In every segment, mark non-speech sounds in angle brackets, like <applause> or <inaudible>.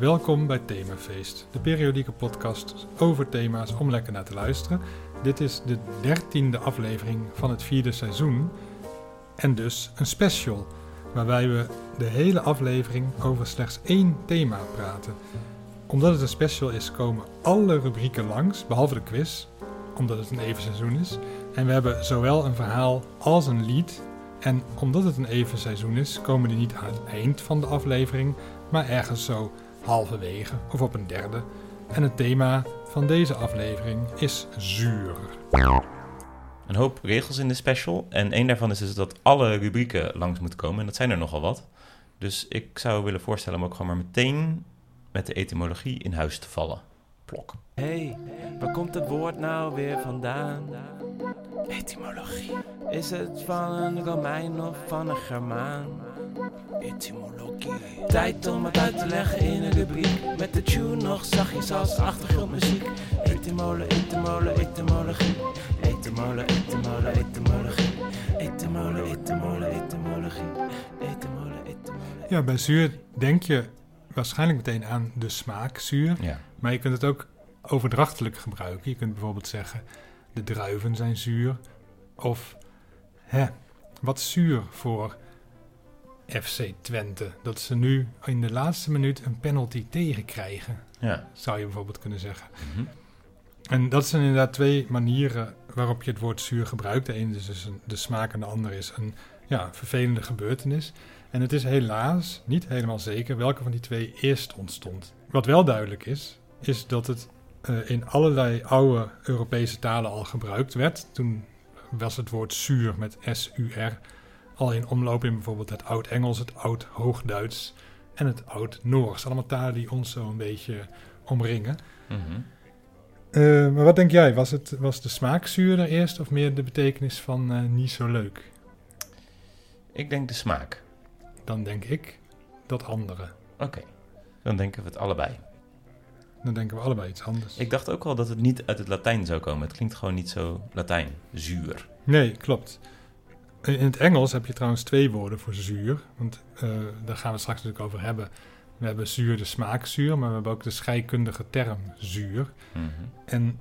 Welkom bij Themafeest, de periodieke podcast over thema's om lekker naar te luisteren. Dit is de dertiende aflevering van het vierde seizoen en dus een special, waarbij we de hele aflevering over slechts één thema praten. Omdat het een special is, komen alle rubrieken langs, behalve de quiz, omdat het een even seizoen is. En we hebben zowel een verhaal als een lied. En omdat het een even seizoen is, komen die niet aan het eind van de aflevering, maar ergens zo halverwege of op een derde. En het thema van deze aflevering is zuur. Een hoop regels in de special. En één daarvan is dus dat alle rubrieken langs moeten komen. En dat zijn er nogal wat. Dus ik zou willen voorstellen om ook gewoon maar meteen met de etymologie in huis te vallen. Plok. hey, waar komt het woord nou weer vandaan? Etymologie. Is het van een Romein of van een Germaan? Etymologie. Tijd om het uit te leggen in een rubriek. Met de tune nog zachtjes als achtergrondmuziek. Etymole, etymole, etymologie. Etymole, etymole, etymologie. Etymole, etymole, etymologie. Etymole, etymole. Ja, bij zuur denk je waarschijnlijk meteen aan de smaak zuur. Ja. Maar je kunt het ook overdrachtelijk gebruiken. Je kunt bijvoorbeeld zeggen, de druiven zijn zuur. Of, hè, wat zuur voor FC Twente. Dat ze nu in de laatste minuut een penalty tegenkrijgen, Ja. zou je bijvoorbeeld kunnen zeggen. Mhm. En dat zijn inderdaad twee manieren waarop je het woord zuur gebruikt. De ene is dus een- de smaak en de andere is een ja, vervelende gebeurtenis. En het is helaas niet helemaal zeker welke van die twee eerst ontstond. Wat wel duidelijk is, is dat het eh, in allerlei oude Europese talen al gebruikt werd. Toen was het woord zuur met S-U-R al in omloop in bijvoorbeeld het Oud-Engels, het Oud-Hoogduits en het Oud-Noors. Allemaal talen die ons zo een beetje omringen. Mhm. Eh, maar wat denk jij? Was, het, was de smaak zuurder eerst of meer de betekenis van eh, niet zo leuk? Ik denk de smaak. Dan denk ik dat andere. Oké. Dan denken we het allebei. Dan denken we allebei iets anders. Ik dacht ook al dat het niet uit het Latijn zou komen. Het klinkt gewoon niet zo Latijn. Zuur. Nee, klopt. In het Engels heb je trouwens twee woorden voor zuur. Want eh, daar gaan we straks natuurlijk over hebben. We hebben zuur de smaakzuur, maar we hebben ook de scheikundige term zuur. Mhm. En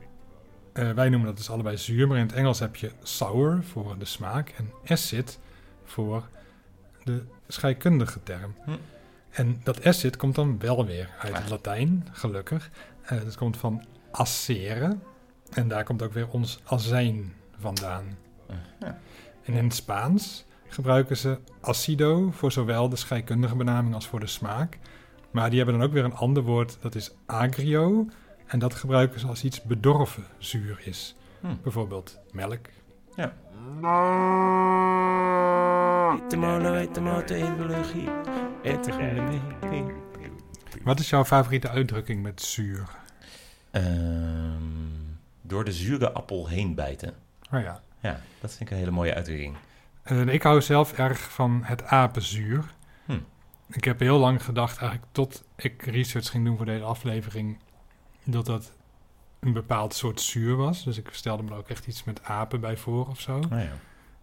eh, wij noemen dat dus allebei zuur, maar in het Engels heb je sour voor de smaak en acid voor de scheikundige term. Hm. En dat acid komt dan wel weer uit het Ah. Latijn, gelukkig. Eh dat komt van acere en daar komt ook weer ons azijn vandaan. Ja. En in het Spaans gebruiken ze acido voor zowel de scheikundige benaming als voor de smaak. Maar die hebben dan ook weer een ander woord, dat is agrio. En dat gebruiken ze als iets bedorven zuur is. Hm. Bijvoorbeeld melk. Etymologie. Wat is jouw favoriete uitdrukking met zuur? Ehm, door de zure appel heen bijten. Oh ja. Ja, dat vind ik een hele mooie uitdrukking. Ik hou zelf erg van het apenzuur. Hm. Ik heb heel lang gedacht, eigenlijk tot ik research ging doen voor deze aflevering, dat dat een bepaald soort zuur was. Dus ik stelde me ook echt iets met apen bij voor of zo. Nou ja.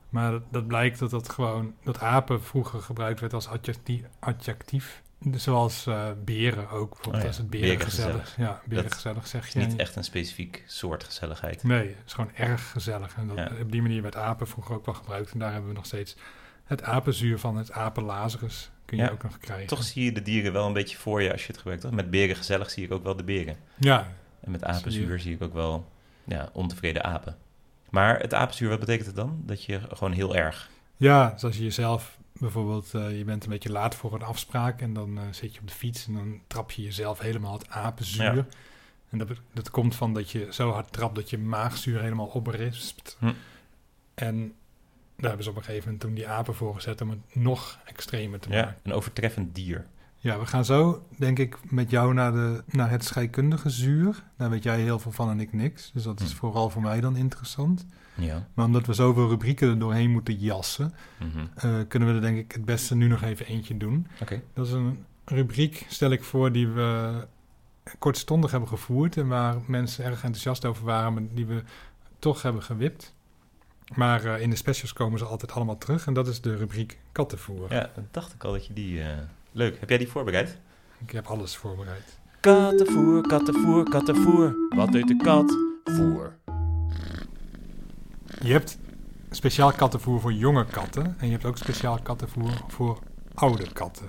Maar dat, dat blijkt dat dat gewoon, dat apen vroeger gebruikt werd als adjectief. adjectief. Zoals eh, beren ook. Bijvoorbeeld Oh ja, als het beren gezellig. Ja, beren Dat gezellig zeg je. is niet echt een specifiek soort gezelligheid. Nee, het is gewoon erg gezellig. En dat, Ja. op die manier werd apen vroeger ook wel gebruikt. En daar hebben we nog steeds het apenzuur van het apenlazarus. Kun je Ja, ook nog krijgen. Toch zie je de dieren wel een beetje voor je als je het gebruikt. Toch? Met beren gezellig zie ik ook wel de beren. Ja, En met apenzuur zie ik ook wel ja, ontevreden apen. Maar het apenzuur, wat betekent het dan? Dat je gewoon heel erg... ja, zoals je jezelf bijvoorbeeld, eh, je bent een beetje laat voor een afspraak. En dan eh, zit je op de fiets en dan trap je jezelf helemaal het apenzuur. Ja. En dat, dat komt van dat je zo hard trapt dat je maagzuur helemaal oprispt. Hm. En daar hebben ze op een gegeven moment toen die apen voor gezet om het nog extremer te maken. Ja, een overtreffend dier. Ja, we gaan zo, denk ik, met jou naar, de, naar het scheikundige zuur. Daar weet jij heel veel van en ik niks. Dus dat is Hm. vooral voor mij dan interessant. Ja. Maar omdat we zoveel rubrieken er doorheen moeten jassen, Mhm. eh, kunnen we er denk ik het beste nu nog even eentje doen. Oké. Dat is een rubriek, stel ik voor, die we kortstondig hebben gevoerd. En waar mensen erg enthousiast over waren, maar die we toch hebben gewipt. Maar eh, in de specials komen ze altijd allemaal terug. En dat is de rubriek kattenvoer. Ja, dacht ik al dat je die... eh, Leuk. Heb jij die voorbereid? Ik heb alles voorbereid. Kattenvoer, kattenvoer, kattenvoer. Wat eet de kat? Voer. Je hebt speciaal kattenvoer voor jonge katten. En je hebt ook speciaal kattenvoer voor oude katten.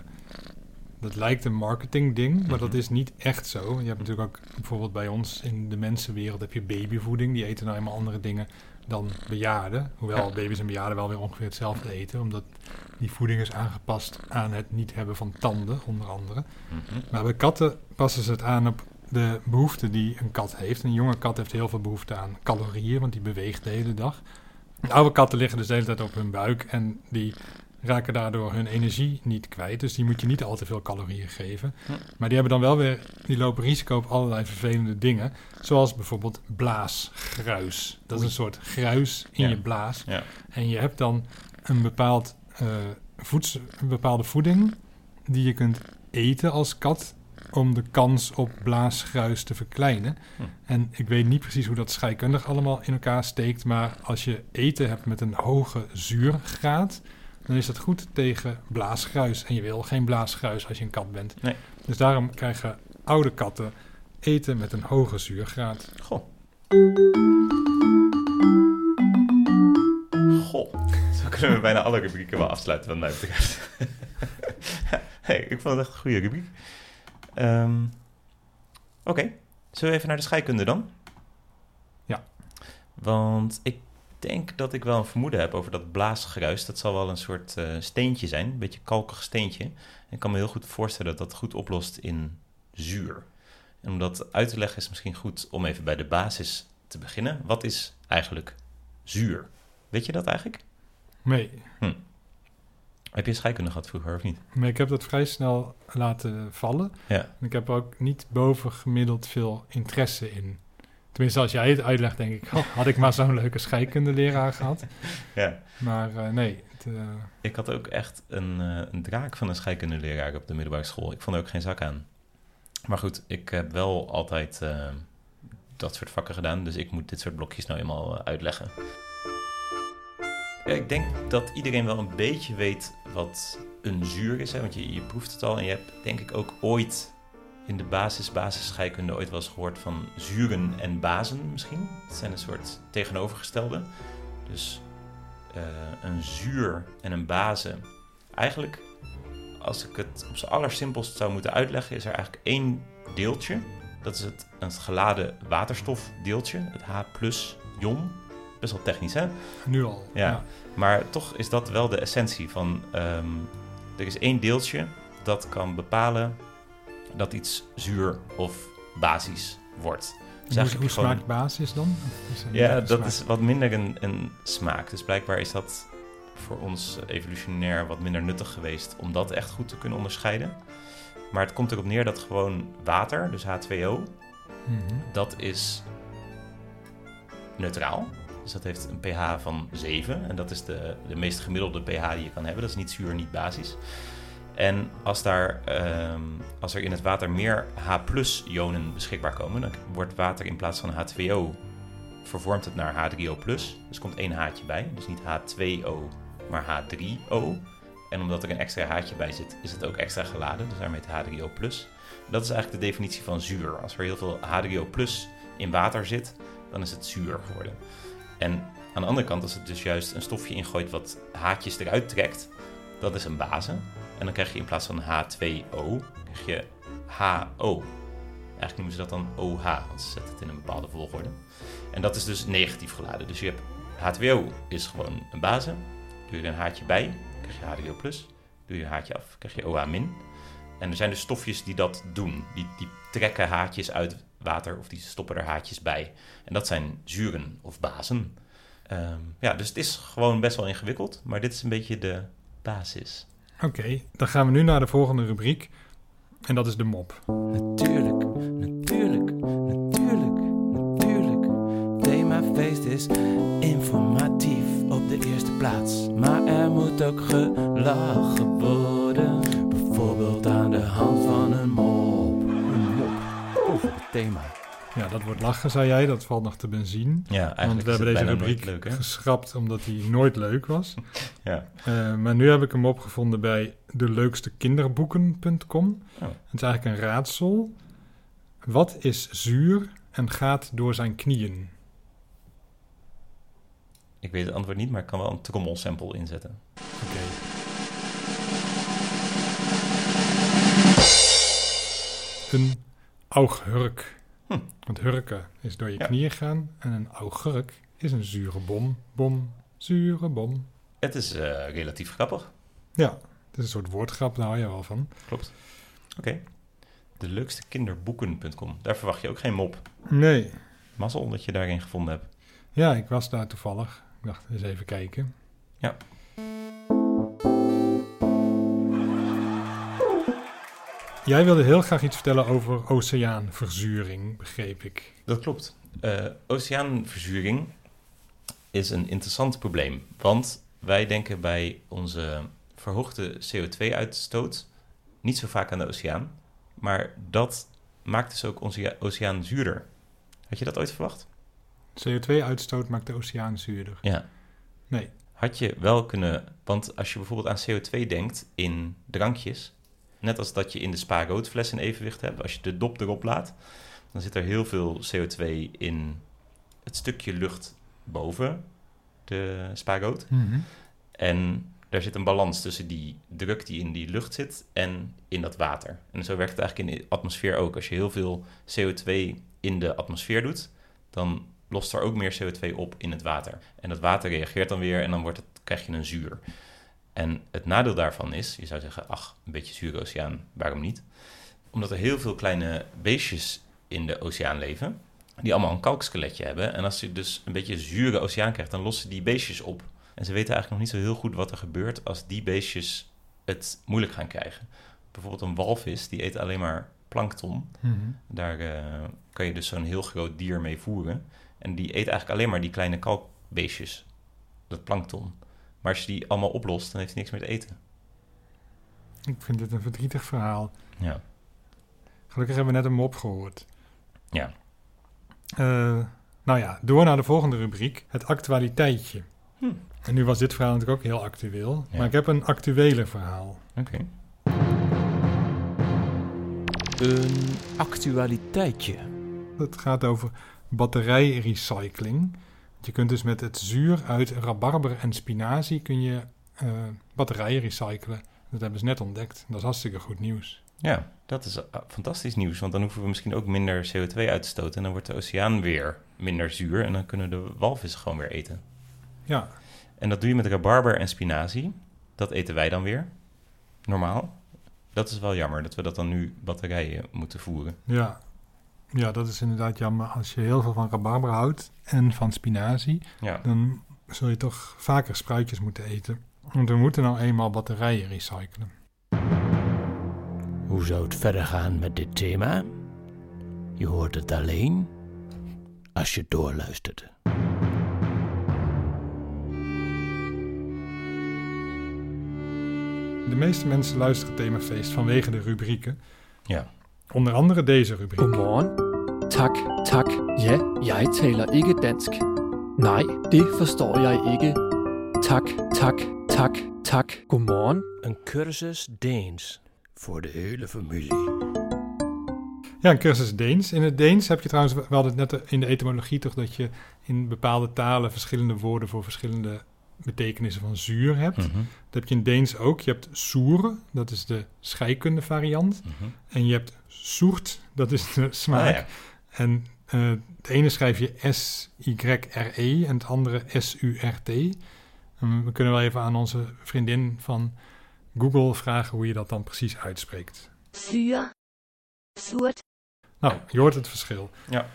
Dat lijkt een marketing ding, maar dat Mhm. is niet echt zo. Je hebt natuurlijk ook bijvoorbeeld bij ons in de mensenwereld heb je babyvoeding. Die eten nou helemaal andere dingen dan bejaarden. Hoewel Ja. baby's en bejaarden wel weer ongeveer hetzelfde eten. Omdat die voeding is aangepast aan het niet hebben van tanden, onder andere. Mhm. Maar bij katten passen ze het aan op de behoeften die een kat heeft. Een jonge kat heeft heel veel behoefte aan calorieën, want die beweegt de hele dag. Oude katten liggen dus de hele tijd op hun buik en die raken daardoor hun energie niet kwijt. Dus die moet je niet al te veel calorieën geven. Maar die hebben dan wel weer, die lopen risico op allerlei vervelende dingen. Zoals bijvoorbeeld blaasgruis. Dat is een soort gruis in Ja. je blaas. Ja. En je hebt dan een, bepaald, eh, voedsel, een bepaalde voeding die je kunt eten als kat om de kans op blaasgruis te verkleinen. Hm. En ik weet niet precies hoe dat scheikundig allemaal in elkaar steekt, maar als je eten hebt met een hoge zuurgraad, dan is dat goed tegen blaasgruis. En je wil geen blaasgruis als je een kat bent. Nee. Dus daarom krijgen oude katten eten met een hoge zuurgraad. Goh. Goh. Zo kunnen we bijna alle rubrieken wel afsluiten, wat mij betreft. <laughs> hey, ik vond het echt een goede rubriek. Ehm, Oké, zullen we even naar de scheikunde dan? Ja. Want ik denk dat ik wel een vermoeden heb over dat blaasgruis. Dat zal wel een soort eh, steentje zijn, een beetje kalkig steentje. En ik kan me heel goed voorstellen dat dat goed oplost in zuur. En om dat uit te leggen is misschien goed om even bij de basis te beginnen. Wat is eigenlijk zuur? Weet je dat eigenlijk? Nee, Heb je scheikunde gehad vroeger of niet? maar ik heb dat vrij snel laten vallen. Ja. En ik heb ook niet bovengemiddeld veel interesse in. Tenminste, als jij het uitlegt, denk ik, oh, had ik maar zo'n leuke scheikundeleraar gehad. <laughs> ja. Maar eh, nee, het, eh, Ik had ook echt een, eh, een draak van een scheikundeleraar op de middelbare school. Ik vond er ook geen zak aan. Maar goed, ik heb wel altijd dat soort vakken gedaan. Dus ik moet dit soort blokjes nou eenmaal uitleggen. Ja, ik denk dat iedereen wel een beetje weet wat een zuur is. Hè? Want je, je proeft het al. En je hebt denk ik ook ooit in de basis, basisscheikunde ooit wel eens gehoord van zuren en bazen misschien. Het zijn een soort tegenovergestelde. Dus eh, een zuur en een base. Eigenlijk, als ik het op zijn allersimpelst zou moeten uitleggen, is er eigenlijk één deeltje. Dat is het, het geladen waterstofdeeltje, het H plus ion. Best wel technisch, hè? nu al. Ja. Maar toch is dat wel de essentie van... ehm, er is één deeltje dat kan bepalen dat iets zuur of basisch wordt. Dus hoe hoe gewoon- smaakt basis dan? Is ja, dat smaak? is wat minder een, een smaak. Dus blijkbaar is dat voor ons evolutionair wat minder nuttig geweest om dat echt goed te kunnen onderscheiden. Maar het komt erop neer dat gewoon water, dus H2O, Mhm. dat is neutraal. Dus dat heeft een pH van 7. En dat is de, de meest gemiddelde pH die je kan hebben. Dat is niet zuur, niet basisch. En als, daar, ehm, als er in het water meer H-ionen beschikbaar komen, dan wordt water in plaats van H2O vervormt het naar H3O+. Dus komt één haatje bij. Dus niet H2O, maar H3O. En omdat er een extra haatje bij zit, is het ook extra geladen. Dus daarmee het H3O+. Dat is eigenlijk de definitie van zuur. Als er heel veel H3O+ in water zit, dan is het zuur geworden. En aan de andere kant, als het dus juist een stofje ingooit wat haatjes eruit trekt, dat is een base. En dan krijg je in plaats van H2O, krijg je HO. Eigenlijk noemen ze dat dan OH, want ze zetten het in een bepaalde volgorde. En dat is dus negatief geladen. Dus je hebt H2O is gewoon een base. Doe je er een haartje bij, krijg je H3O+. Doe je een haartje af, krijg je OH-. En er zijn dus stofjes die dat doen. Die, die trekken haartjes uit water of die stoppen er haartjes bij. En dat zijn zuren of bazen. Ehm, ja, dus het is gewoon best wel ingewikkeld, maar dit is een beetje de basis. Oké, dan gaan we nu naar de volgende rubriek. En dat is de mop. Natuurlijk, natuurlijk, natuurlijk, natuurlijk. Themafeest is informatief op de eerste plaats. Maar er moet ook gelachen worden. Bijvoorbeeld aan de hand van een mop. Een mop over het thema. Ja, dat wordt lachen, zei jij. Dat valt nog te benzien. Ja, eigenlijk Want we hebben deze rubriek leuk, geschrapt omdat die nooit leuk was. <laughs> Ja. Eh, maar nu heb ik hem opgevonden bij deleukstekinderdboeken.com. Oh. Het is eigenlijk een raadsel. Wat is zuur en gaat door zijn knieën? Ik weet het antwoord niet, maar ik kan wel een trommelsample inzetten. Oké. Een augurk. Hm. Want hurken is door je Ja. knieën gaan. En een augurk is een zure bom. Bom, zure bom. Het is eh, relatief grappig. Ja, het is een soort woordgrap, daar hou je wel van. Klopt. Oké. De leukste kinderboeken.com. Daar verwacht je ook geen mop. Nee, Mazzel dat je daarin gevonden hebt. ja, ik was daar toevallig. Ik dacht, eens even kijken. Ja. Jij wilde heel graag iets vertellen over oceaanverzuring, begreep ik. Dat klopt. Eh, oceaanverzuring is een interessant probleem. Want wij denken bij onze verhoogde CO2-uitstoot niet zo vaak aan de oceaan. Maar dat maakt dus ook onze oceaan zuurder. Had je dat ooit verwacht? CO2-uitstoot maakt de oceaan zuurder. Ja. Nee. Had je wel kunnen... Want als je bijvoorbeeld aan CO2 denkt in drankjes... net als dat je in de spa-roodfles een evenwicht hebt... als je de dop erop laat... dan zit er heel veel CO2 in het stukje lucht boven de spa-rood. En daar zit een balans tussen die druk die in die lucht zit en in dat water. En zo werkt het eigenlijk in de atmosfeer ook. Als je heel veel CO2 in de atmosfeer doet, dan lost er ook meer CO2 op in het water. En dat water reageert dan weer en dan wordt het, krijg je een zuur. En het nadeel daarvan is, je zou zeggen, ach, een beetje zure oceaan, waarom niet? Omdat er heel veel kleine beestjes in de oceaan leven, die allemaal een kalkskeletje hebben. En als je dus een beetje zure oceaan krijgt, dan lossen die beestjes op. En ze weten eigenlijk nog niet zo heel goed wat er gebeurt als die beestjes het moeilijk gaan krijgen. Bijvoorbeeld een walvis, die eet alleen maar plankton. Mhm. Daar eh, kan je dus zo'n heel groot dier mee voeren. En die eet eigenlijk alleen maar die kleine kalkbeestjes, dat plankton. Maar als je die allemaal oplost, dan heeft hij niks meer te eten. Ik vind dit een verdrietig verhaal. Ja. Gelukkig hebben we net een mop gehoord. Ja. Eh, nou ja, door naar de volgende rubriek. Het actualiteitje. Hm. En nu was dit verhaal natuurlijk ook heel actueel. Ja. Maar ik heb een actueler verhaal. Oké. Een actualiteitje. Het gaat over batterijrecycling. Je kunt dus met het zuur uit rabarber en spinazie kun je eh, batterijen recyclen. Dat hebben ze net ontdekt. Dat is hartstikke goed nieuws. Ja, dat is eh, fantastisch nieuws. Want dan hoeven we misschien ook minder CO2 uit te stoten. En dan wordt de oceaan weer minder zuur. En dan kunnen de walvissen gewoon weer eten. Ja, En dat doe je met rabarber en spinazie. Dat eten wij dan weer. Normaal. Dat is wel jammer dat we dat dan nu batterijen moeten voeren. ja. Ja, dat is inderdaad jammer. Als je heel veel van rabarber houdt en van spinazie, Ja, dan zul je toch vaker spruitjes moeten eten. Want we moeten nou eenmaal batterijen recyclen. Hoe zou het verder gaan met dit thema? Je hoort het alleen als je doorluistert. De meeste mensen luisteren Themafeest vanwege de rubrieken. ja. Onder andere deze rubriek. Godmorgen. Tak, tak. Ja, jeg taler ikke dansk. Nej, det forstår jeg ikke. Tak, tak, tak, tak. Godmorgen. Een cursus Deens voor de hele familie. Ja, een cursus Deens. In het Deens heb je trouwens, we hadden het net in de etymologie toch, dat je in bepaalde talen verschillende woorden voor verschillende betekenissen van zuur hebt. Mhm, Dat heb je in Deens ook. Je hebt soer, dat is de scheikunde variant. mhm. En je hebt soert, dat is de smaak. Ah, ja. En eh, het ene schrijf je S-Y-R-E en het andere S-U-R-T. En we kunnen wel even aan onze vriendin van Google vragen hoe je dat dan precies uitspreekt. Syre. Surt. Nou, je hoort het verschil. Ja.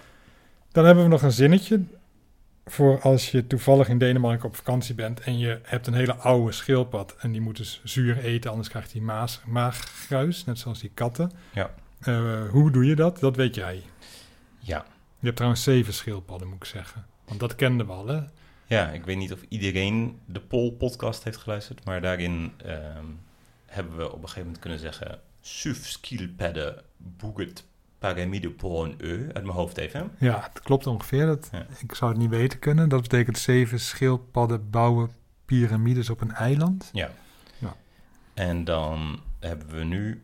Dan hebben we nog een zinnetje voor als je toevallig in Denemarken op vakantie bent en je hebt een hele oude schildpad en die moet dus zuur eten, anders krijgt hij maas, maaggruis, net zoals die katten. Ja. Eh, hoe doe je dat? Dat weet jij. Ja. Je hebt trouwens zeven schildpadden, moet ik zeggen. Want dat kenden we al, hè? ja, ik weet niet of iedereen de Pol-podcast heeft geluisterd, maar daarin ehm, hebben we op een gegeven moment kunnen zeggen... Suf skilpadde boeget Pour un œuf, uit mijn hoofd even. Ja, het klopt ongeveer. Dat, Ja. Ik zou het niet weten kunnen. Dat betekent zeven schildpadden bouwen piramides op een eiland. Ja. Ja. En dan hebben we nu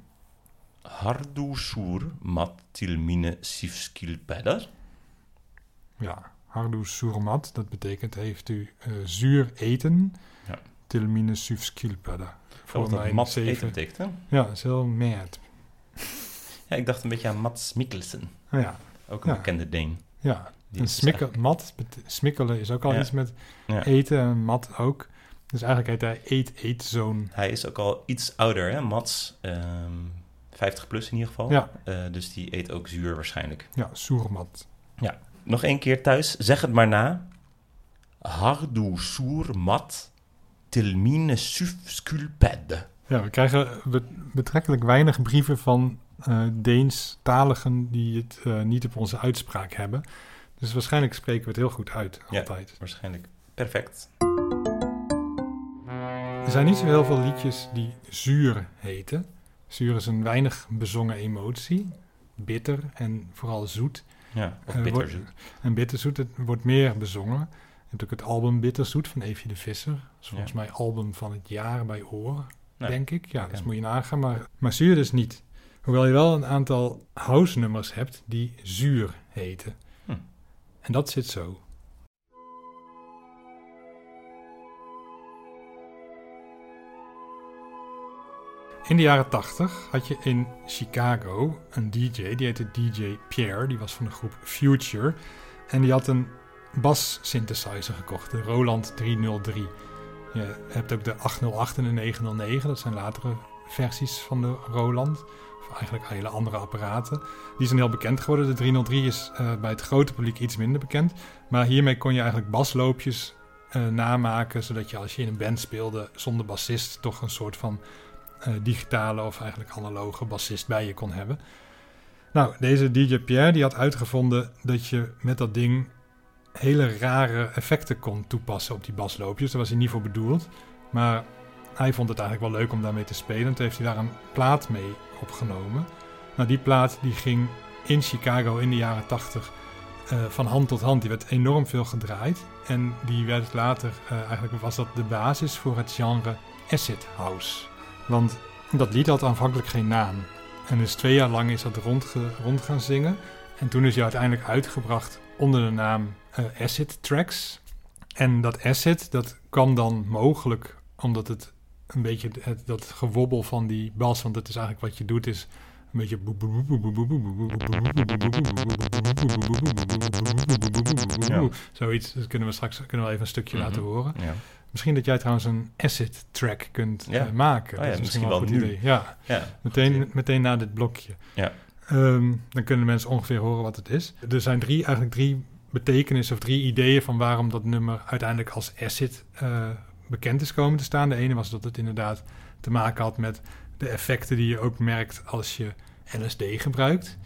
Hardusur mat tilmine sifskilpedder. Ja, hardu surmat, dat betekent heeft u eh, zuur eten. Ja. Tilmine sufskilpada. Voor Wat dat mijn mat zeven. eten betekent, hè? Ja, dat is heel mad. Ja, ik dacht een beetje aan Mats Mikkelsen. Oh ja, Ook een Ja. bekende Deen. ja. Die En smikkel, eigenlijk- mat, smikkelen is ook al Ja. iets met Ja. eten en mat ook. Dus eigenlijk heet hij eet eetzoon. Hij is ook al iets ouder, hè? Mats. ehm 50 plus in ieder geval. Ja. Eh, dus die eet ook zuur waarschijnlijk. Ja, soermat. Nog één keer thuis, zeg het maar na. Hardusur mat tilmine sufskilpedde. Ja, we krijgen be- betrekkelijk weinig brieven van eh Deens-taligen die het eh, niet op onze uitspraak hebben. Dus waarschijnlijk spreken we het heel goed uit, Ja. altijd. Waarschijnlijk perfect. Er zijn niet zo heel veel liedjes die zuur heten. Zuur is een weinig bezongen emotie. Bitter en vooral zoet. Ja, of Eh, bitterzoet. En bitterzoet het wordt meer bezongen. Je hebt ook het album Bitterzoet van Evie de Visser. Dat is volgens Ja. mij album van het jaar bij Oor, Nou, denk ik. Ja, dat bekend. moet je nagaan. Maar, maar zuur dus niet. Hoewel je wel een aantal house-nummers hebt die zuur heten. Hm. En dat zit zo. In de jaren 80 had je in Chicago een DJ, die heette DJ Pierre, die was van de groep Future. En die had een bas synthesizer gekocht, de Roland 303. Je hebt ook de 808 en de 909, dat zijn latere versies van de Roland. Eigenlijk hele andere apparaten. Die zijn heel bekend geworden. De 303 is eh, bij het grote publiek iets minder bekend. Maar hiermee kon je eigenlijk basloopjes eh, namaken, zodat je als je in een band speelde zonder bassist toch een soort van eh, digitale of eigenlijk analoge bassist bij je kon hebben. Nou, deze DJ Pierre die had uitgevonden dat je met dat ding hele rare effecten kon toepassen op die basloopjes. Daar was hij niet voor bedoeld. Maar hij vond het eigenlijk wel leuk om daarmee te spelen. Toen heeft hij daar een plaat mee opgenomen. Nou, die plaat die ging in Chicago in de jaren 80 eh, van hand tot hand. Die werd enorm veel gedraaid. En die werd later, eh, eigenlijk was dat de basis voor het genre acid house. Want dat lied had aanvankelijk geen naam. En dus twee jaar lang is dat rondge, rond gaan zingen. En toen is hij uiteindelijk uitgebracht onder de naam eh, Acid Tracks. En dat acid, dat kwam dan mogelijk omdat het een beetje het, dat gewobbel van die bas, want het is eigenlijk wat je doet, is een beetje. Ja. Zoiets. Dat kunnen we straks kunnen we even een stukje Mhm. laten horen. Ja. Misschien dat jij trouwens een acid track kunt Ja. eh, maken. Oh dat is misschien wel een wel goed nu. idee. Ja, meteen, meteen na dit blokje. Ja. Ehm, dan kunnen mensen ongeveer horen wat het is. Er zijn drie, eigenlijk drie betekenissen of drie ideeën van waarom dat nummer uiteindelijk als acid eh, bekend is komen te staan. De ene was dat het inderdaad te maken had met de effecten die je ook merkt als je LSD gebruikt.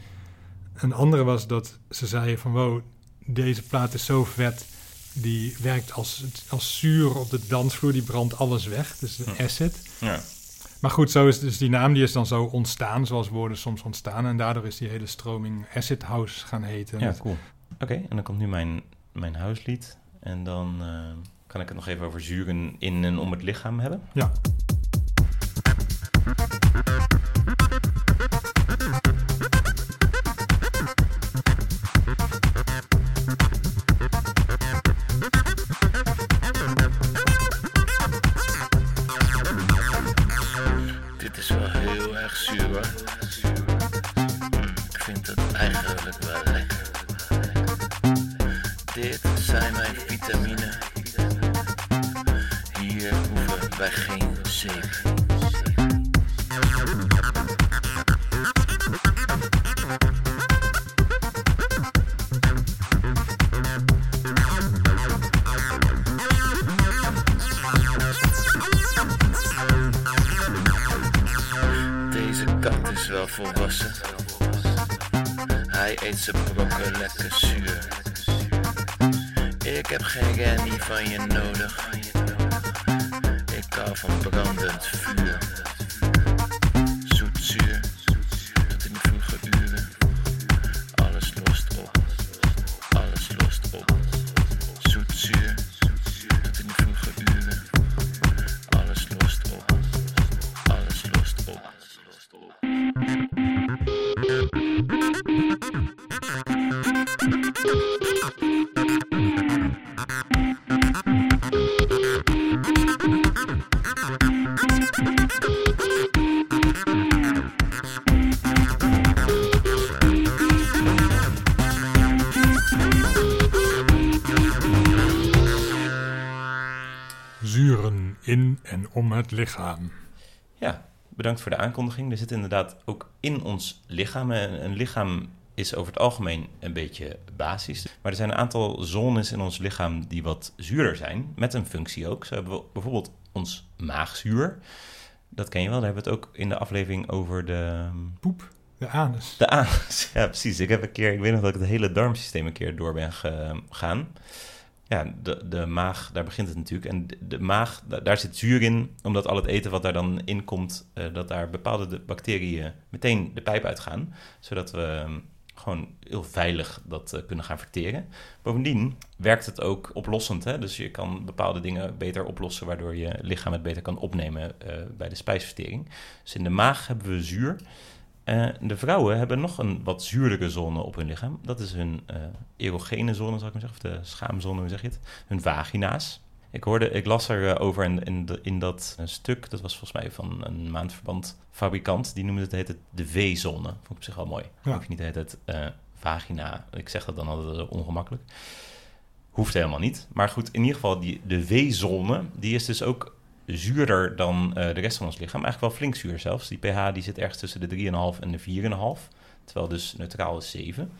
Een andere was dat ze zeiden van wow, deze plaat is zo vet. Die werkt als, als zuur op de dansvloer, die brandt alles weg. Dus de Hm. acid. ja. Maar goed, zo is dus die naam die is dan zo ontstaan, zoals woorden soms ontstaan. En daardoor is die hele stroming Acid House gaan heten. Ja, cool. Oké, en dan komt nu mijn, mijn huislied. En dan eh, kan ik het nog even over zuren in en om het lichaam hebben. ja. Volwassen. Hij eet zijn brokken lekker zuur. Ik heb geen Randy van je nodig. Ik hou van brandend vuur. Het lichaam. Ja, bedankt voor de aankondiging. Er zit inderdaad ook in ons lichaam. Een, een lichaam is over het algemeen een beetje basis. Maar er zijn een aantal zones in ons lichaam die wat zuurder zijn, met een functie ook. Zo hebben we bijvoorbeeld ons maagzuur. Dat ken je wel, daar hebben we het ook in de aflevering over de... Poep, de anus. De anus, <laughs> ja precies. Ik heb een keer, ik weet nog dat ik het hele darmsysteem een keer door ben gegaan. Ja, de, de maag, daar begint het natuurlijk. En de, maag, da- daar zit zuur in, omdat al het eten wat daar dan in komt, eh, dat daar bepaalde de bacteriën meteen de pijp uitgaan. Zodat we ehm, gewoon heel veilig dat eh, kunnen gaan verteren. Bovendien werkt het ook oplossend. Hè? Dus je kan bepaalde dingen beter oplossen, waardoor je lichaam het beter kan opnemen eh, bij de spijsvertering. Dus in de maag hebben we zuur. Eh, de vrouwen hebben nog een wat zuurdere zone op hun lichaam. Dat is hun eh, erogene zone, zal ik maar zeggen. Of de schaamzone, hoe zeg je het? Hun vagina's. Ik, hoorde, ik las erover in, in, de- in dat eh, stuk. Dat was volgens mij van een maandverband fabrikant. Die noemde het, heet het de V-zone. Vond ik op zich wel mooi. Ja. Hoef je niet tijd eh, vagina. Ik zeg dat dan altijd ongemakkelijk. Hoeft helemaal niet. Maar goed, in ieder geval, die, de V-zone, die is dus ook zuurder dan eh, de rest van ons lichaam. Eigenlijk wel flink zuur zelfs. Die pH die zit ergens tussen de 3,5 en de 4,5. Terwijl dus neutraal is 7.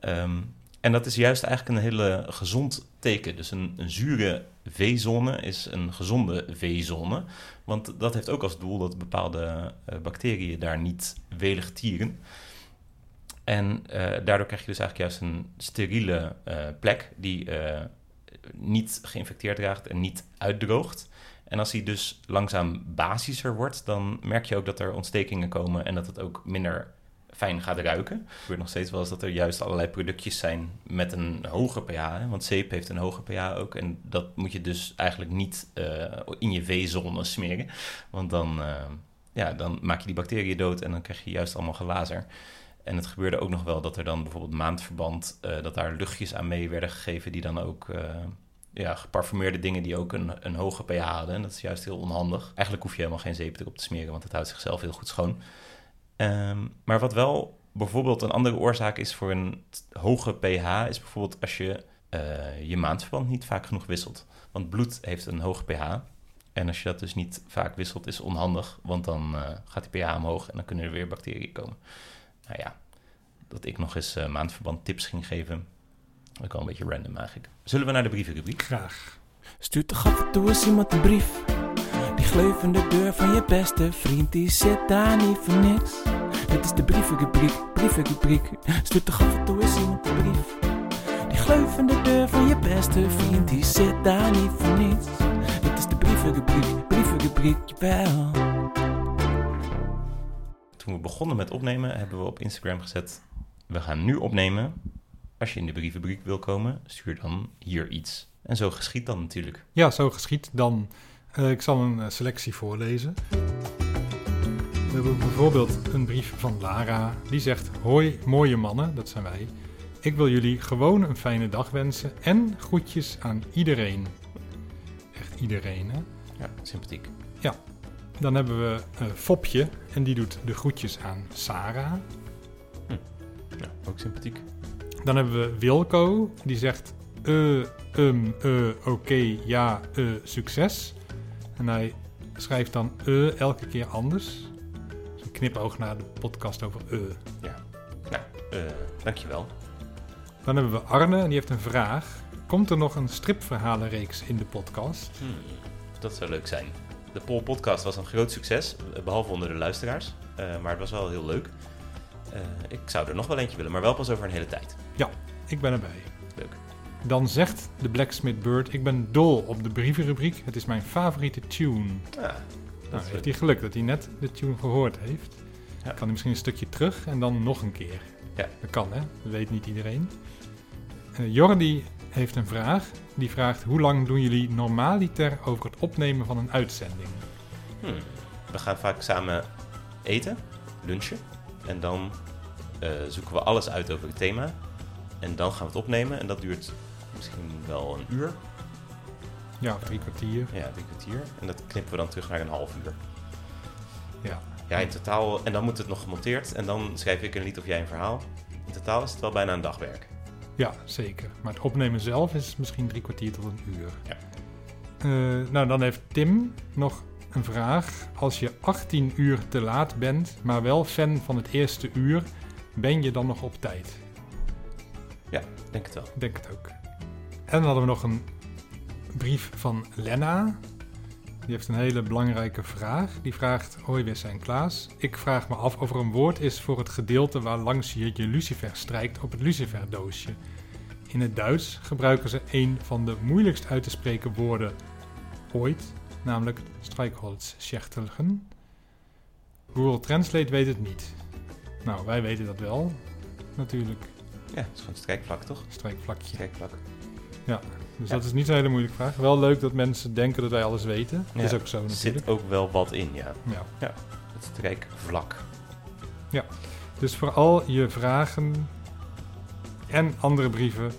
Ehm, en dat is juist eigenlijk een hele gezond teken. Dus een, een zure V-zone is een gezonde V-zone. Want dat heeft ook als doel dat bepaalde eh, bacteriën daar niet welig tieren. En eh, daardoor krijg je dus eigenlijk juist een steriele plek die niet geïnfecteerd raakt en niet uitdroogt. En als die dus langzaam basischer wordt, dan merk je ook dat er ontstekingen komen en dat het ook minder fijn gaat ruiken. Het gebeurt nog steeds wel eens dat er juist allerlei productjes zijn met een hoge pH. Hè? Want zeep heeft een hoge pH ook. En dat moet je dus eigenlijk niet eh, in je V-zone smeren. Want dan, eh, ja, dan maak je die bacteriën dood en dan krijg je juist allemaal glazer. En het gebeurde ook nog wel dat er dan bijvoorbeeld maandverband, eh, dat daar luchtjes aan mee werden gegeven die dan ook, ja, geparfumeerde dingen die ook een, een hoge pH hadden. En dat is juist heel onhandig. Eigenlijk hoef je helemaal geen zeep erop te smeren, want het houdt zichzelf heel goed schoon. Ehm, maar wat wel bijvoorbeeld een andere oorzaak is voor een hoge pH, is bijvoorbeeld als je eh, je maandverband niet vaak genoeg wisselt. Want bloed heeft een hoge pH. En als je dat dus niet vaak wisselt, is onhandig, want dan eh, gaat die pH omhoog en dan kunnen er weer bacteriën komen. Nou ja, dat ik nog eens eh, maandverband tips ging geven, dat is wel een beetje random eigenlijk. Zullen we naar de brievenrubriek? Graag. Stuurt toch af en toe eens iemand een brief. Die gleuvende deur van je beste vriend, die zit daar niet voor niks. Dit is de brievenrubriek, brievenrubriek. Stuurt toch af en toe eens iemand een brief. Die gleuvende deur van je beste vriend, die zit daar niet voor niets. Dit is de brievenrubriek, brievenrubriek, jawel. Toen we begonnen met opnemen, hebben we op Instagram gezet: we gaan nu opnemen. Als je in de brievenrubriek wil komen, stuur dan hier iets. En zo geschiet dan natuurlijk. Ja, zo geschiet dan. eh, ik zal een eh, selectie voorlezen. We hebben bijvoorbeeld een brief van Lara. Die zegt: Hoi, mooie mannen, dat zijn wij. Ik wil jullie gewoon een fijne dag wensen en groetjes aan iedereen. Echt iedereen, hè? Ja, sympathiek. Dan hebben we eh, Fopje en die doet de groetjes aan Sarah. Ja, ook sympathiek. Dan hebben we Wilco, die zegt: eh, um, eh, oké, ja, eh, succes. En hij schrijft dan eh elke keer anders. Dus een knipoog naar de podcast over eh. Nou, eh, dankjewel. Dan hebben we Arne, en die heeft een vraag. Komt er nog een stripverhalenreeks in de podcast? Hmm, dat zou leuk zijn. De Pol Podcast was een groot succes, eh, behalve onder de luisteraars. Eh, maar het was wel heel leuk. Eh, ik zou er nog wel eentje willen, maar wel pas over een hele tijd. Ik ben erbij. Leuk. Dan zegt de Blacksmith Bird: Ik ben dol op de brievenrubriek. Het is mijn favoriete tune. Ah, Nou, dat is heeft hij geluk dat hij net de tune gehoord heeft. Ja. Kan hij misschien een stukje terug en dan nog een keer. Ja. Dat kan, hè? Dat weet niet iedereen. Eh, Jordi heeft een vraag. Die vraagt: Hoe lang doen jullie normaaliter over het opnemen van een uitzending? Hmm. We gaan vaak samen eten, lunchen. En dan eh, zoeken we alles uit over het thema. En dan gaan we het opnemen. En dat duurt misschien wel een uur. Ja, drie kwartier. Ja, drie kwartier. En dat knippen we dan terug naar een half uur. Ja. Ja, in totaal. En dan moet het nog gemonteerd. En dan schrijf ik een lied of jij een verhaal. In totaal is het wel bijna een dagwerk. ja, zeker. Maar het opnemen zelf is misschien drie kwartier tot een uur. Ja. Eh, nou, dan heeft Tim nog een vraag. Als je 18 uur te laat bent, maar wel fan van het eerste uur, ben je dan nog op tijd? Denk het wel. Denk het ook. En dan hadden we nog een brief van Lena. Die heeft een hele belangrijke vraag. Die vraagt: Hoi, Wisse en Klaas. Ik vraag me af of er een woord is voor het gedeelte waar langs je je lucifer strijkt op het luciferdoosje. In het Duits gebruiken ze een van de moeilijkst uit te spreken woorden ooit, namelijk strijkholzschechtelgen. Google Translate weet het niet. Nou, wij weten dat wel. Natuurlijk, Ja, het is gewoon strijkvlak, toch? strijkvlakje. Strijkvlak. Dus Ja. dat is niet een hele moeilijke vraag. Wel leuk dat mensen denken dat wij alles weten. Dat is Ja, ook zo Er natuurlijk. zit ook wel wat in, ja. Ja. Het strijkvlak. Dus voor al je vragen en andere brieven,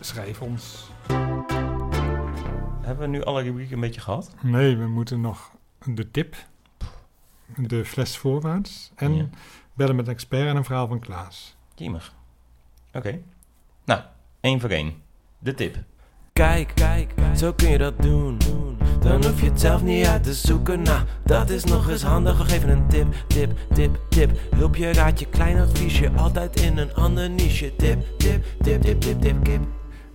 schrijf ons. Hebben we nu alle rubrieken een beetje gehad? Nee, we moeten nog de tip, de fles voorwaarts en Ja. bellen met een expert en een verhaal van Klaas. Jemig. Oké. Nou, één voor één. De tip. Kijk, kijk, zo kun je dat doen. Dan hoef je het zelf niet uit te zoeken. Nou, dat is nog eens handig. We geven een tip, tip, tip, tip. Hulpje, raadje, klein adviesje. Altijd in een ander niche. Tip, tip, tip, tip, tip, tip, kip.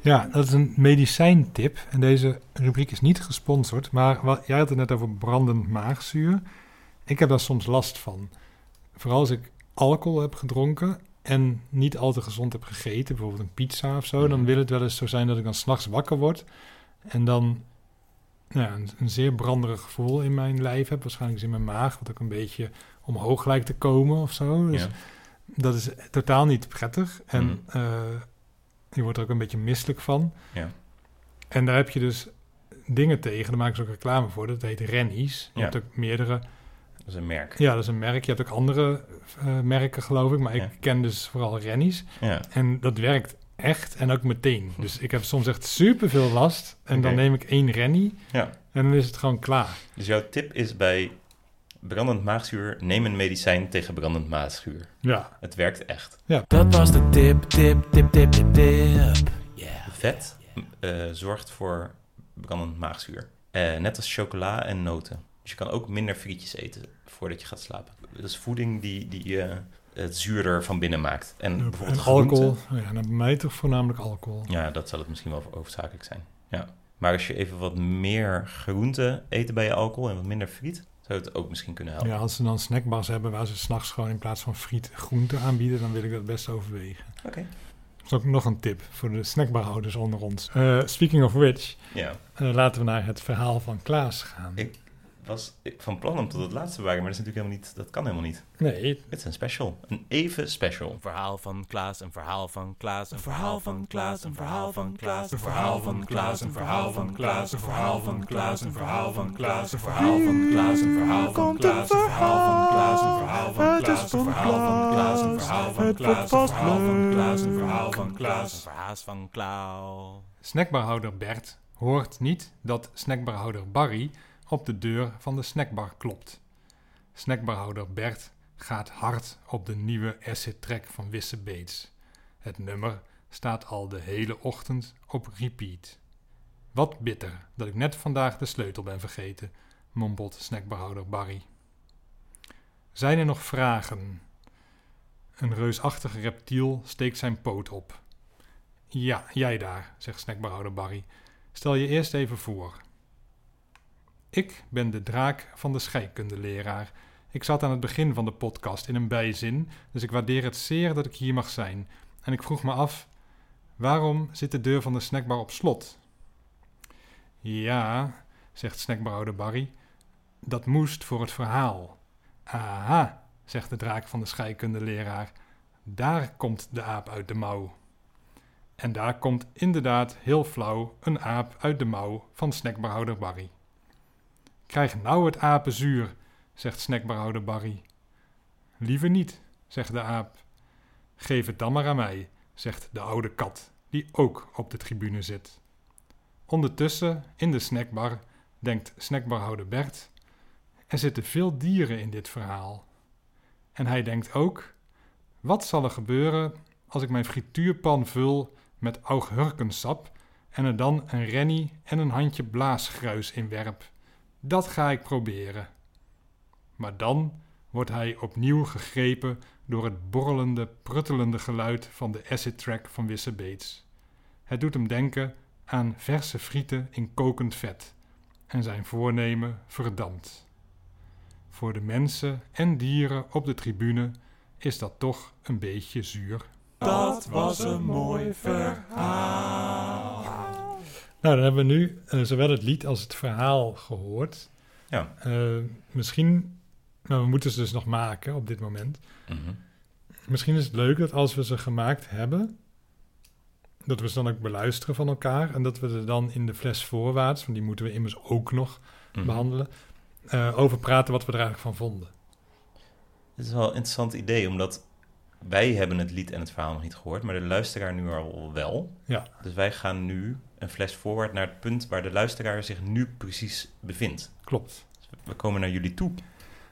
Ja, dat is een medicijntip. En deze rubriek is niet gesponsord. Maar wat, jij had het net over brandend maagzuur. Ik heb daar soms last van. Vooral als ik alcohol heb gedronken en niet al te gezond heb gegeten. Bijvoorbeeld een pizza of zo. Dan Mhm. wil het wel eens zo zijn dat ik dan s'nachts wakker word. En dan nou ja, een, een zeer branderig gevoel in mijn lijf heb. Waarschijnlijk is in mijn maag. Wat ook een beetje omhoog lijkt te komen of zo. Dus Ja. dat is totaal niet prettig. En Mhm. eh, je wordt er ook een beetje misselijk van. Ja. En daar heb je dus dingen tegen. Daar maken ze ook reclame voor. Dat heet Rennies. Je Ja. hebt ook meerdere. Dat is een merk. Ja, dat is een merk. Je hebt ook andere eh, merken, geloof ik. Maar ik Ja. ken dus vooral Rennies. Ja. En dat werkt echt en ook meteen. Dus ik heb soms echt super veel last. En dan neem ik één Rennie. Ja. En dan is het gewoon klaar. Dus jouw tip is bij brandend maagzuur, neem een medicijn tegen brandend maagzuur. Ja. Het werkt echt. Dat was de tip, tip, tip, tip, tip, tip. Yeah. Vet eh, zorgt voor brandend maagzuur. Eh, net als chocola en noten. Dus je kan ook minder frietjes eten voordat je gaat slapen. Dat is voeding die, die eh, het zuurder van binnen maakt. En En bijvoorbeeld alcohol. Oh ja, nou, bij mij toch voornamelijk alcohol. Ja, dat zal het misschien wel hoofdzakelijk zijn. Ja. Maar als je even wat meer groente eten bij je alcohol en wat minder friet, zou het ook misschien kunnen helpen. Ja, als ze dan snackbars hebben waar ze s'nachts gewoon in plaats van friet groente aanbieden, dan wil ik dat best overwegen. Oké. Dat is ook nog een tip voor de snackbarhouders onder ons. Eh, speaking of which, Ja. eh, laten we naar het verhaal van Klaas gaan. Ik- Was ik van plan om tot het laatste te waren, maar dat is natuurlijk helemaal niet, dat kan helemaal niet. Nee, Het is een special. Een even special. Een verhaal van Klaas, een verhaal van Klaas, een verhaal van Klaas, een verhaal van Klaas, een verhaal van Klaas, een verhaal van Klaas, een verhaal van Klaas, een verhaal van Klaas, een verhaal van Klaas, een verhaal van Klaas, een verhaal van Klaas, een verhaal van Klaas, een verhaal van Klaas, een verhaal van Klaas, een verhaal van Klaas, een verhaal van Klaas, een verhaal van Klaas. snackbarhouder Bert hoort niet dat snackbarhouder Barry op de deur van de snackbar klopt. Snackbarhouder Bert gaat hard op de nieuwe acid track van Wisse Bates. Het nummer staat al de hele ochtend op repeat. Wat bitter dat ik net vandaag de sleutel ben vergeten, mompelt snackbarhouder Barry. Zijn er nog vragen? Een reusachtig reptiel steekt zijn poot op. Ja, jij daar, zegt snackbarhouder Barry. Stel je eerst even voor. Ik ben de draak van de scheikundeleraar. Ik zat aan het begin van de podcast in een bijzin, dus ik waardeer het zeer dat ik hier mag zijn. En ik vroeg me af, waarom zit de deur van de snackbar op slot? Ja, zegt snackbarhouder Barry, dat moest voor het verhaal. Aha, zegt de draak van de scheikundeleraar, daar komt de aap uit de mouw. En daar komt inderdaad heel flauw een aap uit de mouw van snackbarhouder Barry. Krijg nou het apenzuur, zegt snackbarhouder Barry. Liever niet, zegt de aap. Geef het dan maar aan mij, zegt de oude kat, die ook op de tribune zit. Ondertussen, in de snackbar, denkt snackbarhouder Bert, er zitten veel dieren in dit verhaal. En hij denkt ook, wat zal er gebeuren als ik mijn frituurpan vul met augurkensap en er dan een rennie en een handje blaasgruis in werp. Dat ga ik proberen. Maar dan wordt hij opnieuw gegrepen door het borrelende, pruttelende geluid van de acid track van Wisse Beets. Het doet hem denken aan verse frieten in kokend vet en zijn voornemen verdampt. Voor de mensen en dieren op de tribune is dat toch een beetje zuur. Dat was een mooi verhaal. Nou, dan hebben we nu eh, zowel het lied als het verhaal gehoord. Ja. Eh, misschien, maar we moeten ze dus nog maken op dit moment. Mhm. Misschien is het leuk dat als we ze gemaakt hebben, dat we ze dan ook beluisteren van elkaar. En dat we er dan in de fles voorwaarts, want die moeten we immers ook nog Mhm. behandelen, eh, over praten wat we er eigenlijk van vonden. Het is wel een interessant idee, omdat wij hebben het lied en het verhaal nog niet gehoord, maar de luisteraar nu al wel. Ja. Dus wij gaan nu een fles voorwaarts naar het punt waar de luisteraar zich nu precies bevindt. Klopt. We komen naar jullie toe.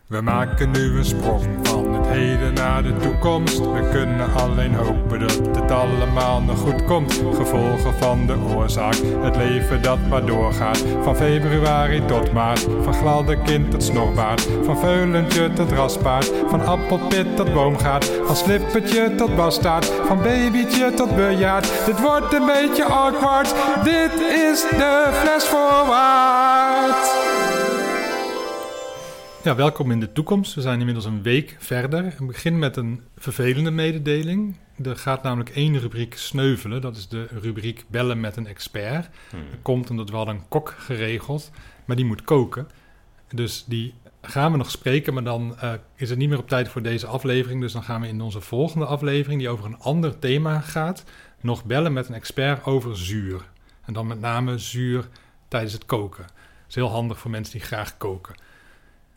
We maken nu een sprong van het heden naar de toekomst. We kunnen alleen hopen dat het allemaal nog goed komt. Gevolgen van de oorzaak, het leven dat maar doorgaat. Van februari tot maart, van gladdekind tot snorbaard. Van veulentje tot raspaard, van appelpit tot boomgaard. Van slippertje tot bastaard, van babytje tot bejaard. Dit wordt een beetje awkward, dit is de fles voorwaarts. Ja, welkom in de toekomst. We zijn inmiddels een week verder. Ik begin met een vervelende mededeling. Er gaat namelijk één rubriek sneuvelen. Dat is de rubriek bellen met een expert. Hmm. Dat komt omdat we hadden een kok geregeld, maar die moet koken. Dus die gaan we nog spreken, maar dan eh, is het niet meer op tijd voor deze aflevering. Dus dan gaan we in onze volgende aflevering, die over een ander thema gaat, nog bellen met een expert over zuur. En dan met name zuur tijdens het koken. Dat is heel handig voor mensen die graag koken.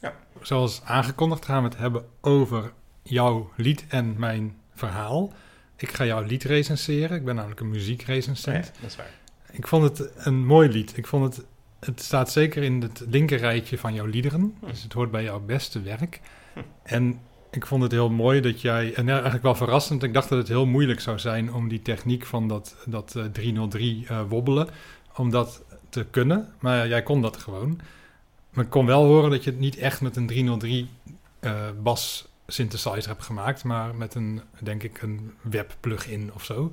Ja. Zoals aangekondigd gaan we het hebben over jouw lied en mijn verhaal. Ik ga jouw lied recenseren. Ik ben namelijk een muziekrecensent. Ja, dat is waar. Ik vond het een mooi lied. Ik vond het, het staat zeker in het linkerrijtje van jouw liederen. Hm. Dus het hoort bij jouw beste werk. Hm. En ik vond het heel mooi dat jij, en eigenlijk wel verrassend, ik dacht dat het heel moeilijk zou zijn om die techniek van dat, dat eh, 303 eh, wobbelen, om dat te kunnen. Maar jij kon dat gewoon. Maar ik kon wel horen dat je het niet echt met een 303 eh bas synthesizer hebt gemaakt, maar met een, denk ik, een web plugin of zo.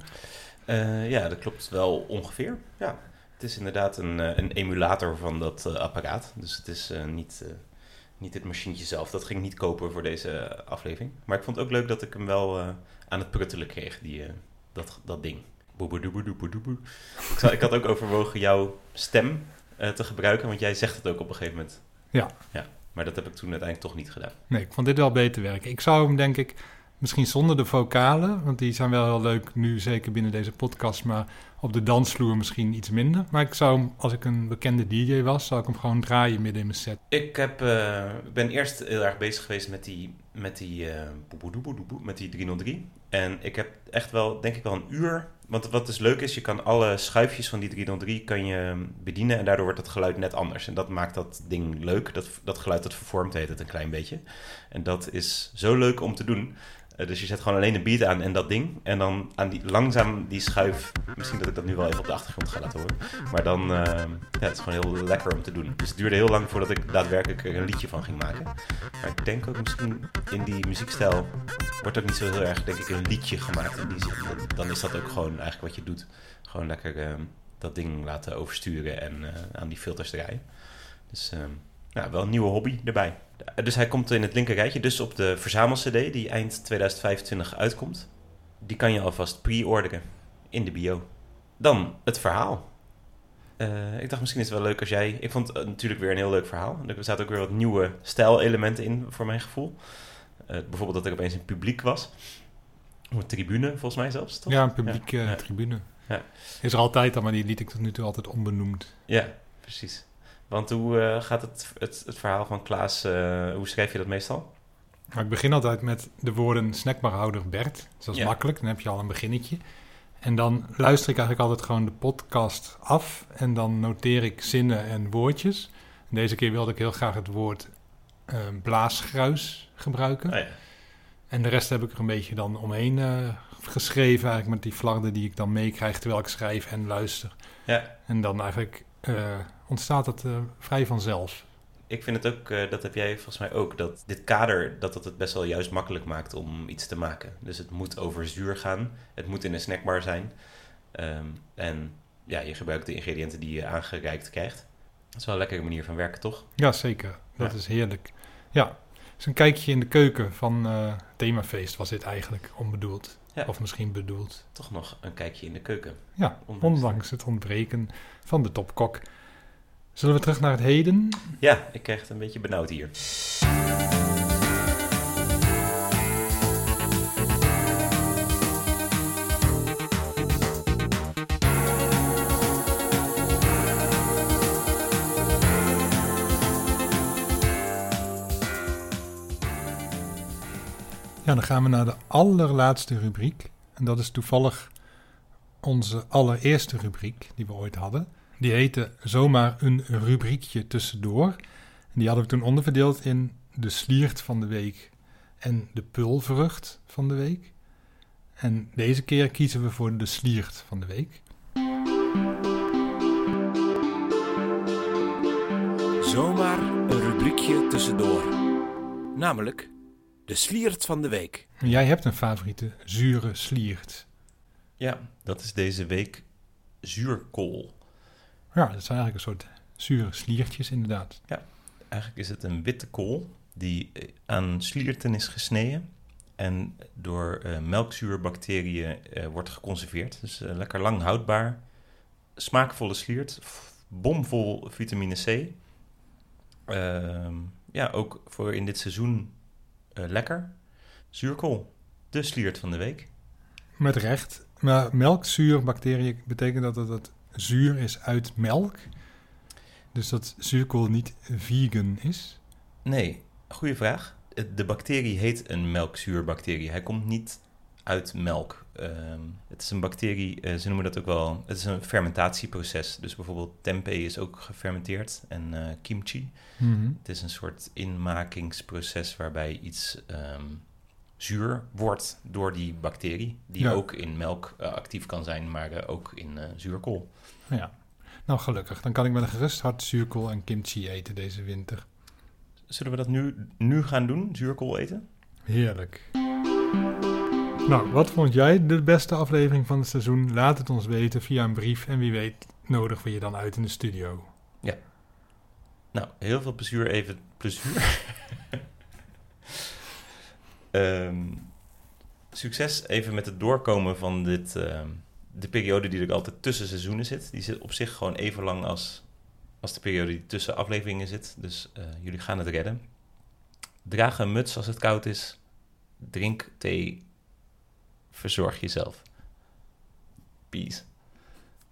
Eh, ja, dat klopt wel ongeveer. Ja. Het is inderdaad een, eh, een emulator van dat apparaat. Dus het is niet, niet het machientje zelf. Dat ging niet kopen voor deze aflevering. Maar ik vond het ook leuk dat ik hem wel aan het pruttelen kreeg, die, dat, dat ding. Ik, ik had ook overwogen jouw stem eh, te gebruiken, want jij zegt het ook op een gegeven moment. Ja. ja. Maar dat heb ik toen uiteindelijk toch niet gedaan. Nee, ik vond dit wel beter werken. Ik zou hem denk ik misschien zonder de vocalen, want die zijn wel heel leuk nu, zeker binnen deze podcast, maar op de dansvloer misschien iets minder. Maar ik zou hem, als ik een bekende DJ was, zou ik hem gewoon draaien midden in mijn set. Ik heb, eh, ben eerst heel erg bezig geweest met die, met die, boeboedoeboedoeboe, met die 303. En ik heb echt wel, denk ik wel een uur. Want wat dus leuk is, je kan alle schuifjes van die 303 kan je bedienen. En daardoor wordt het geluid net anders. En dat maakt dat ding leuk. Dat, dat geluid dat vervormt heet het een klein beetje. En dat is zo leuk om te doen. Eh, dus je zet gewoon alleen een beat aan en dat ding. En dan aan die, langzaam die schuif. Misschien dat ik dat nu wel even op de achtergrond ga laten horen. Maar dan, eh, ja, het is gewoon heel lekker om te doen. Dus het duurde heel lang voordat ik daadwerkelijk er een liedje van ging maken. Maar ik denk ook misschien in die muziekstijl wordt ook niet zo heel erg, denk ik, een liedje gemaakt. In die zin. Dan is dat ook gewoon eigenlijk wat je doet. Gewoon lekker eh, dat ding laten oversturen en eh, aan die filters draaien. Dus eh, wel een nieuwe hobby erbij. Dus hij komt in het linker rijtje, dus op de verzamel-cd die eind 2025 uitkomt. Die kan je alvast pre-orderen in de bio. Dan het verhaal. Eh, ik dacht misschien is het wel leuk als jij... Ik vond het natuurlijk weer een heel leuk verhaal. Er zaten ook weer wat nieuwe stijlelementen in voor mijn gevoel. Eh, bijvoorbeeld dat er opeens een publiek was. Een tribune volgens mij zelfs, toch? Ja, een publieke ja. tribune. Ja. Is er altijd al, maar die liet ik tot nu toe altijd onbenoemd. Ja, precies. Want hoe eh, gaat het, het, het verhaal van Klaas... eh, hoe schrijf je dat meestal? Maar ik begin altijd met de woorden snackbarhouder Bert. Dus dat is Ja. makkelijk, dan heb je al een beginnetje. En dan luister ik eigenlijk altijd gewoon de podcast af. En dan noteer ik zinnen en woordjes. En deze keer wilde ik heel graag het woord eh, blaasgruis gebruiken. Oh ja. En de rest heb ik er een beetje dan omheen geschreven eigenlijk met die flarden die ik dan meekrijg terwijl ik schrijf en luister. Ja, En dan eigenlijk ontstaat het eh, vrij vanzelf. ik vind het ook, eh, dat heb jij volgens mij ook, dat dit kader, dat het het best wel juist makkelijk maakt om iets te maken. Dus het moet over zuur gaan, het moet in een snackbar zijn. Ehm, en ja, je gebruikt de ingrediënten die je aangereikt krijgt. Dat is wel een lekkere manier van werken, toch? Ja, zeker. Dat Ja. is heerlijk. Ja, dus een kijkje in de keuken van eh themafeest was dit eigenlijk onbedoeld. Ja. Of misschien bedoeld. Toch nog een kijkje in de keuken. Ja, Ondanks- ondanks het ontbreken van de topkok. Zullen we terug naar het heden? Ja, ik krijg het een beetje benauwd hier. Dan gaan we naar de allerlaatste rubriek. En dat is toevallig onze allereerste rubriek die we ooit hadden. Die heette zomaar een rubriekje tussendoor. En die hadden we toen onderverdeeld in de sliert van de week en de pulvrucht van de week. En deze keer kiezen we voor de sliert van de week. Zomaar een rubriekje tussendoor. Namelijk de sliert van de week. Jij hebt een favoriete zure sliert. Ja, dat is deze week zuurkool. Ja, dat zijn eigenlijk een soort zure sliertjes inderdaad. Eigenlijk is het een witte kool die eh, aan slierten is gesneden en door eh, melkzuurbacteriën eh, wordt geconserveerd. Dus lekker lang houdbaar, smaakvolle sliert, bomvol vitamine C. Ehm, ja, ook voor in dit seizoen lekker. Zuurkool, de sliert van de week. Met recht. Maar melkzuurbacteriën betekent dat het, het zuur is uit melk. Dus dat zuurkool niet vegan is. Nee, goede vraag. De bacterie heet een melkzuurbacterie. Hij komt niet uit melk. Ehm, het is een bacterie, eh, ze noemen dat ook wel, het is een fermentatieproces. Dus bijvoorbeeld tempeh is ook gefermenteerd en eh, kimchi. Het is een soort inmakingsproces waarbij iets ehm, zuur wordt door die bacterie. Die Ja. ook in melk eh, actief kan zijn, maar ook in zuurkool. Ja. Nou, gelukkig. Dan kan ik met een gerust hart zuurkool en kimchi eten deze winter. Zullen we dat nu, nu gaan doen, zuurkool eten? Heerlijk. Nou, wat vond jij de beste aflevering van het seizoen? Laat het ons weten via een brief. En wie weet nodigen we je dan uit in de studio. Nou, heel veel plezier even. Plezier. <laughs> Ehm, succes even met het doorkomen van dit, ehm, de periode die er altijd tussen seizoenen zit. Die zit op zich gewoon even lang als, als de periode die tussen afleveringen zit. Dus eh, jullie gaan het redden. Draag een muts als het koud is. Drink thee. Verzorg jezelf. Peace.